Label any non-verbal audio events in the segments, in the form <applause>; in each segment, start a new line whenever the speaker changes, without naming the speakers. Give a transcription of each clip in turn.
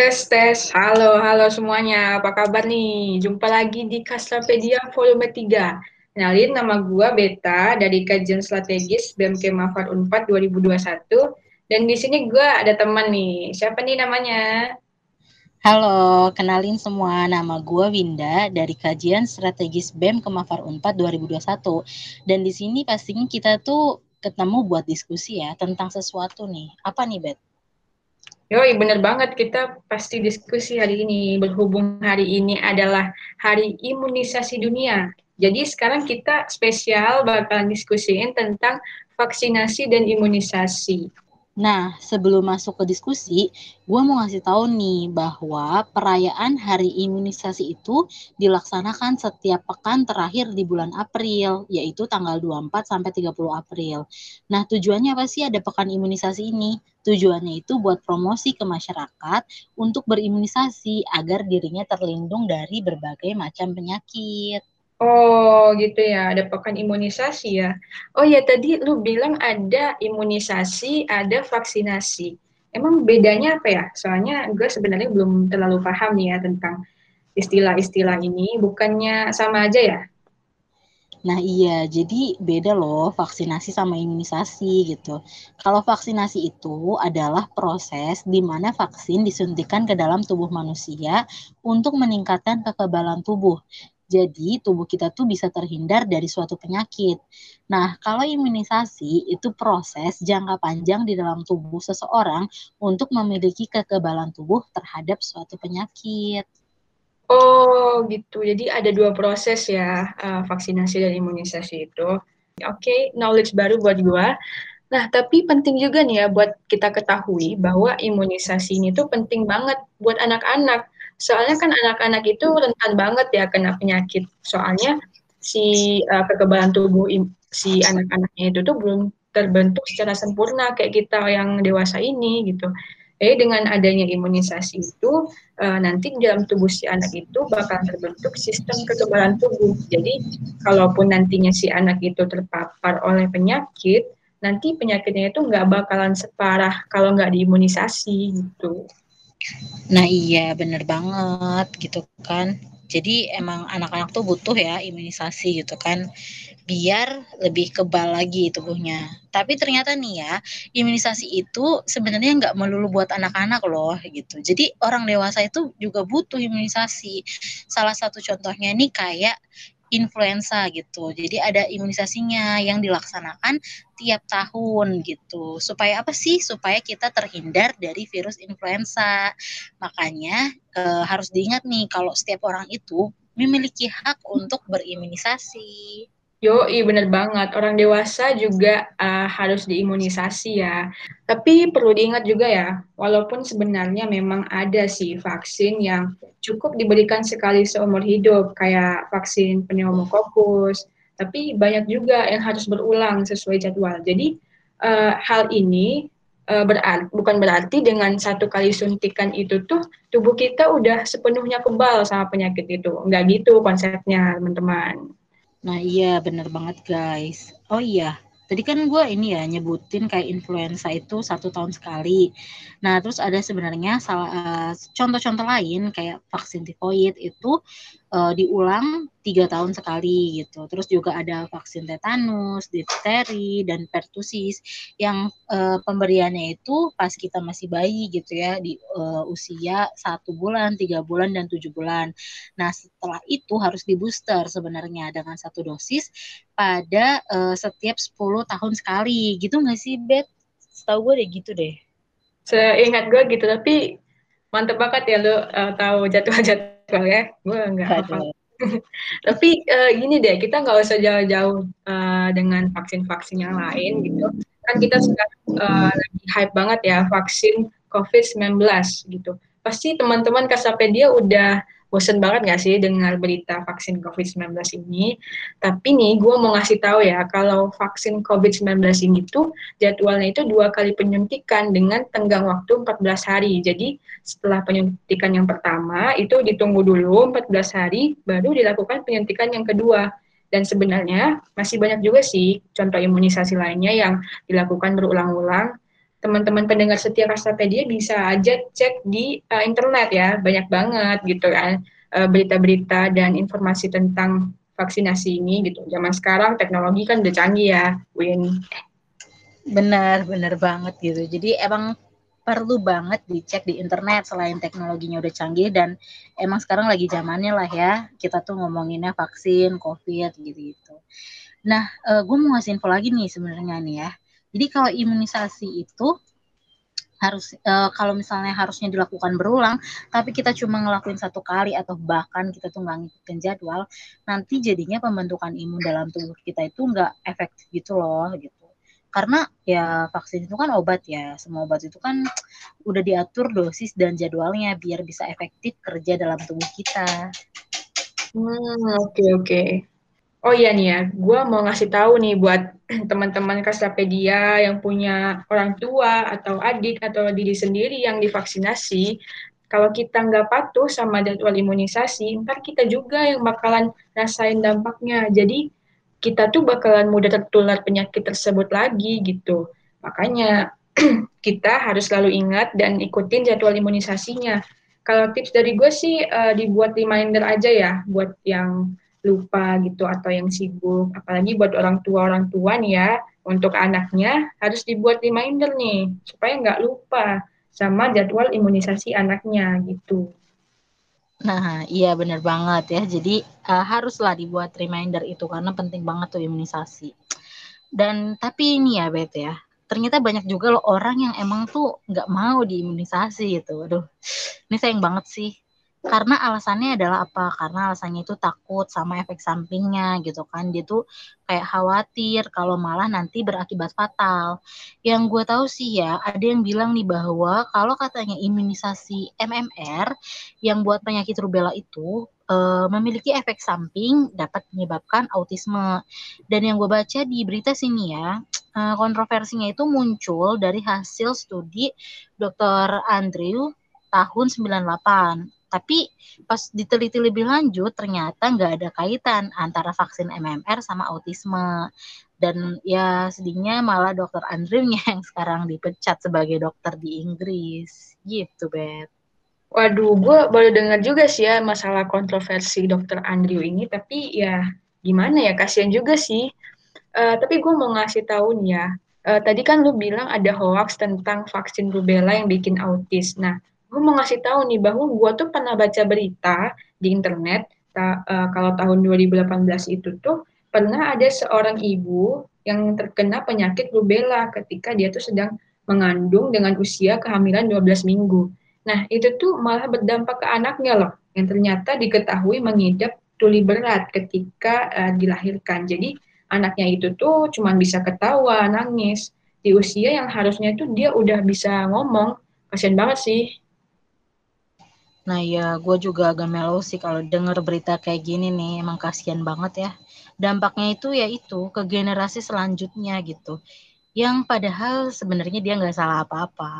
Tes, tes. Halo, halo semuanya. Apa kabar nih? Jumpa lagi di Kastrapedia volume 3. Kenalin, nama gue Beta dari Kajian Strategis BMK Mafar Unpad 2021. Dan di sini gue ada teman nih. Siapa nih namanya?
Halo, kenalin semua. Nama gue Winda dari Kajian Strategis BEM Kemafar Unpad 2021. Dan di sini pastinya kita tuh ketemu buat diskusi ya tentang sesuatu nih. Apa nih, Bet?
Yoi, bener banget. Kita pasti diskusi hari ini. Berhubung hari ini adalah Hari Imunisasi Dunia. Jadi sekarang kita spesial bakalan diskusiin tentang vaksinasi dan imunisasi.
Nah, sebelum masuk ke diskusi, gue mau ngasih tahu nih bahwa perayaan Hari Imunisasi itu dilaksanakan setiap pekan terakhir di bulan April, yaitu tanggal 24 sampai 30 April. Nah, tujuannya apa sih ada pekan imunisasi ini? Tujuannya itu buat promosi ke masyarakat untuk berimunisasi agar dirinya terlindung dari berbagai macam penyakit.
Oh gitu ya, ada pekan imunisasi ya. Oh ya tadi lu bilang ada imunisasi, ada vaksinasi. Emang bedanya apa ya? Soalnya gue sebenarnya belum terlalu paham nih ya tentang istilah-istilah ini. Bukannya sama aja ya?
Nah iya, jadi beda loh vaksinasi sama imunisasi gitu. Kalau vaksinasi itu adalah proses di mana vaksin disuntikan ke dalam tubuh manusia untuk meningkatkan kekebalan tubuh. Jadi tubuh kita tuh bisa terhindar dari suatu penyakit. Nah, kalau imunisasi itu proses jangka panjang di dalam tubuh seseorang untuk memiliki kekebalan tubuh terhadap suatu penyakit.
Oh, gitu. Jadi ada dua proses ya, uh, vaksinasi dan imunisasi itu. Oke, okay, knowledge baru buat gua. Nah, tapi penting juga nih ya buat kita ketahui bahwa imunisasi ini tuh penting banget buat anak-anak Soalnya kan anak-anak itu rentan banget ya kena penyakit. Soalnya si uh, kekebalan tubuh si anak-anaknya itu tuh belum terbentuk secara sempurna kayak kita yang dewasa ini gitu. Jadi dengan adanya imunisasi itu uh, nanti dalam tubuh si anak itu bakal terbentuk sistem kekebalan tubuh. Jadi kalaupun nantinya si anak itu terpapar oleh penyakit, nanti penyakitnya itu nggak bakalan separah kalau nggak diimunisasi gitu.
Nah iya bener banget gitu kan. Jadi emang anak-anak tuh butuh ya imunisasi gitu kan biar lebih kebal lagi tubuhnya. Tapi ternyata nih ya, imunisasi itu sebenarnya nggak melulu buat anak-anak loh gitu. Jadi orang dewasa itu juga butuh imunisasi. Salah satu contohnya nih kayak influenza gitu. Jadi ada imunisasinya yang dilaksanakan tiap tahun gitu. Supaya apa sih? Supaya kita terhindar dari virus influenza. Makanya e, harus diingat nih kalau setiap orang itu memiliki hak untuk berimunisasi.
Yo, bener banget. Orang dewasa juga uh, harus diimunisasi ya. Tapi perlu diingat juga ya, walaupun sebenarnya memang ada sih vaksin yang cukup diberikan sekali seumur hidup, kayak vaksin pneumokokus, tapi banyak juga yang harus berulang sesuai jadwal. Jadi uh, hal ini uh, berarti, bukan berarti dengan satu kali suntikan itu tuh tubuh kita udah sepenuhnya kebal sama penyakit itu. Enggak gitu konsepnya, teman-teman.
Nah iya bener banget guys. Oh iya, tadi kan gue ini ya nyebutin kayak influenza itu satu tahun sekali. Nah terus ada sebenarnya uh, contoh-contoh lain kayak vaksin tifoid itu uh, diulang tiga tahun sekali gitu. Terus juga ada vaksin tetanus, difteri, dan pertusis yang uh, pemberiannya itu pas kita masih bayi gitu ya di uh, usia satu bulan, tiga bulan, dan tujuh bulan. Nah setelah itu harus di booster sebenarnya dengan satu dosis pada uh, setiap 10 tahun sekali. Gitu nggak sih Bet? Setahu gue deh gitu deh.
Seingat gue gitu tapi mantep banget ya lo uh, tahu jadwal-jadwal ya. Gue nggak hafal <laughs> tapi uh, gini deh kita nggak usah jauh-jauh uh, dengan vaksin-vaksin yang lain gitu. Kan kita sekarang uh, lagi hype banget ya vaksin COVID-19 gitu. Pasti teman-teman Kasapedia udah bosen banget gak sih dengar berita vaksin COVID-19 ini? Tapi nih, gue mau ngasih tahu ya, kalau vaksin COVID-19 ini tuh jadwalnya itu dua kali penyuntikan dengan tenggang waktu 14 hari. Jadi setelah penyuntikan yang pertama, itu ditunggu dulu 14 hari, baru dilakukan penyuntikan yang kedua. Dan sebenarnya masih banyak juga sih contoh imunisasi lainnya yang dilakukan berulang-ulang teman-teman pendengar setia Kasapedia bisa aja cek di uh, internet ya, banyak banget gitu kan uh, berita-berita dan informasi tentang vaksinasi ini gitu. Zaman sekarang teknologi kan udah canggih ya, Win.
Benar, benar banget gitu. Jadi emang perlu banget dicek di internet selain teknologinya udah canggih dan emang sekarang lagi zamannya lah ya kita tuh ngomonginnya vaksin, covid gitu-gitu. Nah, uh, eh, gue mau ngasih info lagi nih sebenarnya nih ya. Jadi kalau imunisasi itu harus uh, kalau misalnya harusnya dilakukan berulang, tapi kita cuma ngelakuin satu kali atau bahkan kita tuh nggak ngikutin jadwal, nanti jadinya pembentukan imun dalam tubuh kita itu nggak efektif gitu loh gitu karena ya vaksin itu kan obat ya semua obat itu kan udah diatur dosis dan jadwalnya biar bisa efektif kerja dalam tubuh kita.
Hmm oke okay, oke. Okay. Oh iya nih ya, gue mau ngasih tahu nih buat <clears throat> teman-teman Kasapedia yang punya orang tua atau adik atau diri sendiri yang divaksinasi, kalau kita nggak patuh sama jadwal imunisasi, ntar kita juga yang bakalan rasain dampaknya. Jadi kita tuh bakalan mudah tertular penyakit tersebut lagi gitu. Makanya <clears throat> kita harus selalu ingat dan ikutin jadwal imunisasinya. Kalau tips dari gue sih uh, dibuat reminder aja ya buat yang lupa gitu atau yang sibuk. Apalagi buat orang tua orang tua nih ya untuk anaknya harus dibuat reminder nih supaya nggak lupa sama jadwal imunisasi anaknya gitu.
Nah, iya benar banget ya. Jadi uh, haruslah dibuat reminder itu karena penting banget tuh imunisasi. Dan tapi ini ya Bet ya, ternyata banyak juga loh orang yang emang tuh nggak mau diimunisasi gitu. Aduh, ini sayang banget sih karena alasannya adalah apa? Karena alasannya itu takut sama efek sampingnya gitu kan. Dia tuh kayak khawatir kalau malah nanti berakibat fatal. Yang gue tahu sih ya, ada yang bilang nih bahwa kalau katanya imunisasi MMR yang buat penyakit rubella itu uh, memiliki efek samping dapat menyebabkan autisme. Dan yang gue baca di berita sini ya, uh, kontroversinya itu muncul dari hasil studi Dr. Andrew tahun 98 tapi pas diteliti lebih lanjut ternyata nggak ada kaitan antara vaksin MMR sama autisme. Dan ya sedihnya malah dokter Andrewnya <laughs> yang sekarang dipecat sebagai dokter di Inggris. Gitu, Bet.
Waduh, gue baru dengar juga sih ya masalah kontroversi dokter Andrew ini, tapi ya gimana ya, kasihan juga sih. Uh, tapi gue mau ngasih tahu nih ya, uh, tadi kan lu bilang ada hoax tentang vaksin rubella yang bikin autis. Nah, gue mau ngasih tahu nih bahwa gue tuh pernah baca berita di internet ta, uh, kalau tahun 2018 itu tuh pernah ada seorang ibu yang terkena penyakit rubella ketika dia tuh sedang mengandung dengan usia kehamilan 12 minggu. Nah, itu tuh malah berdampak ke anaknya loh, yang ternyata diketahui mengidap tuli berat ketika uh, dilahirkan. Jadi, anaknya itu tuh cuma bisa ketawa, nangis. Di usia yang harusnya itu dia udah bisa ngomong. Kasian banget sih.
Nah ya, gue juga agak melo sih kalau denger berita kayak gini nih, emang kasihan banget ya. Dampaknya itu ya itu ke generasi selanjutnya gitu. Yang padahal sebenarnya dia nggak salah apa-apa.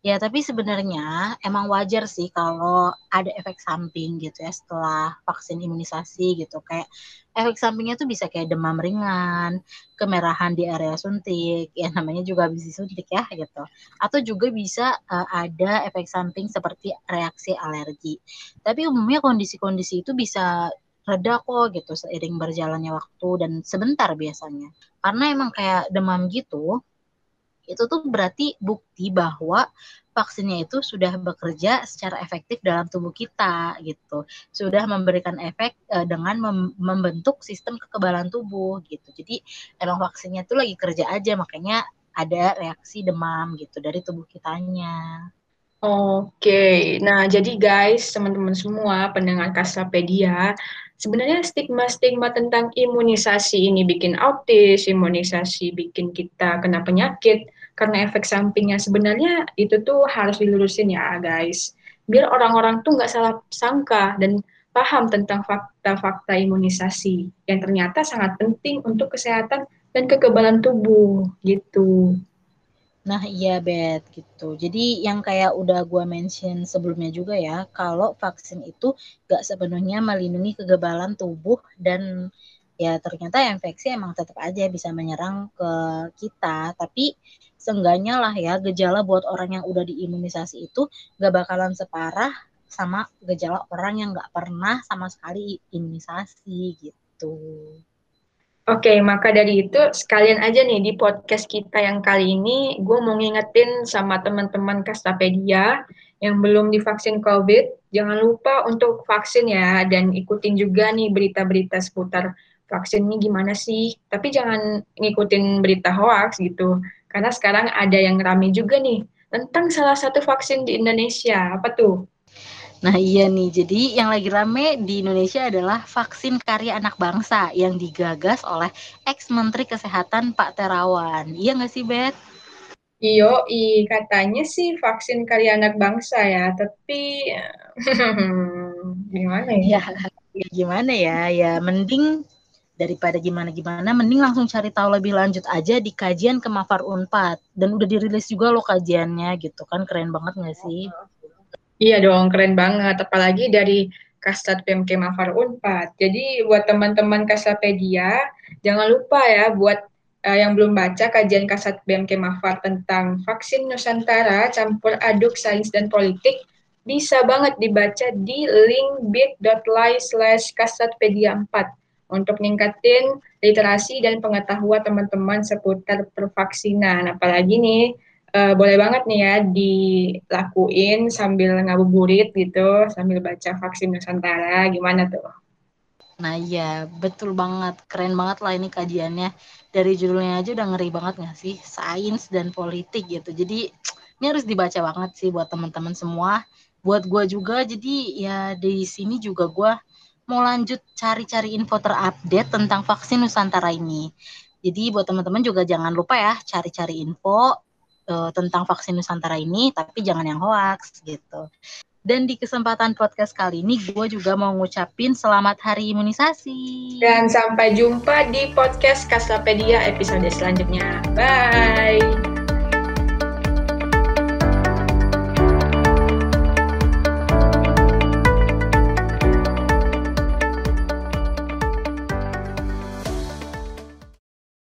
Ya, tapi sebenarnya emang wajar sih kalau ada efek samping gitu ya setelah vaksin imunisasi gitu. Kayak efek sampingnya tuh bisa kayak demam ringan, kemerahan di area suntik, ya namanya juga habis disuntik ya gitu. Atau juga bisa uh, ada efek samping seperti reaksi alergi. Tapi umumnya kondisi-kondisi itu bisa reda kok gitu seiring berjalannya waktu dan sebentar biasanya. Karena emang kayak demam gitu, itu tuh berarti bukti bahwa vaksinnya itu sudah bekerja secara efektif dalam tubuh kita gitu. Sudah memberikan efek uh, dengan mem membentuk sistem kekebalan tubuh gitu. Jadi emang vaksinnya itu lagi kerja aja makanya ada reaksi demam gitu dari tubuh kitanya.
Oke, nah jadi guys, teman-teman semua pendengar Kasapedia, sebenarnya stigma-stigma tentang imunisasi ini bikin autis, imunisasi bikin kita kena penyakit, karena efek sampingnya sebenarnya itu tuh harus dilurusin ya guys biar orang-orang tuh nggak salah sangka dan paham tentang fakta-fakta imunisasi yang ternyata sangat penting untuk kesehatan dan kekebalan tubuh gitu.
Nah iya Bet gitu. Jadi yang kayak udah gue mention sebelumnya juga ya, kalau vaksin itu gak sepenuhnya melindungi kekebalan tubuh dan ya ternyata infeksi emang tetap aja bisa menyerang ke kita. Tapi seenggaknya lah ya gejala buat orang yang udah diimunisasi itu gak bakalan separah sama gejala orang yang gak pernah sama sekali imunisasi gitu.
Oke, maka dari itu sekalian aja nih di podcast kita yang kali ini gue mau ngingetin sama teman-teman Kastapedia yang belum divaksin COVID, jangan lupa untuk vaksin ya dan ikutin juga nih berita-berita seputar vaksin ini gimana sih. Tapi jangan ngikutin berita hoax gitu, karena sekarang ada yang rame juga nih tentang salah satu vaksin di Indonesia. Apa tuh?
Nah iya nih, jadi yang lagi rame di Indonesia adalah vaksin karya anak bangsa yang digagas oleh ex-menteri kesehatan Pak Terawan. Iya nggak sih, Bet?
Iyo, i katanya sih vaksin karya anak bangsa ya, tapi <laughs> gimana ya?
ya? Ya gimana ya? Ya mending daripada gimana-gimana, mending langsung cari tahu lebih lanjut aja di kajian Kemafar Unpad. Dan udah dirilis juga loh kajiannya gitu kan, keren banget nggak sih?
Iya dong, keren banget. Apalagi dari Kasat PMK Mafar Unpad. Jadi buat teman-teman Kasapedia, jangan lupa ya buat uh, yang belum baca kajian Kasat BMK Mafar tentang vaksin Nusantara campur aduk sains dan politik, bisa banget dibaca di link bit.ly slash kasatpedia 4 untuk ningkatin literasi dan pengetahuan teman-teman seputar pervaksinan. Apalagi nih, uh, boleh banget nih ya dilakuin sambil ngabuburit gitu, sambil baca vaksin Nusantara, gimana tuh?
Nah iya, betul banget. Keren banget lah ini kajiannya. Dari judulnya aja udah ngeri banget gak sih? Sains dan politik gitu. Jadi ini harus dibaca banget sih buat teman-teman semua. Buat gue juga, jadi ya di sini juga gue mau lanjut cari-cari info terupdate tentang vaksin Nusantara ini. Jadi buat teman-teman juga jangan lupa ya cari-cari info uh, tentang vaksin Nusantara ini, tapi jangan yang hoax gitu. Dan di kesempatan podcast kali ini gue juga mau ngucapin selamat hari imunisasi.
Dan sampai jumpa di podcast Kaslapedia episode selanjutnya. Bye.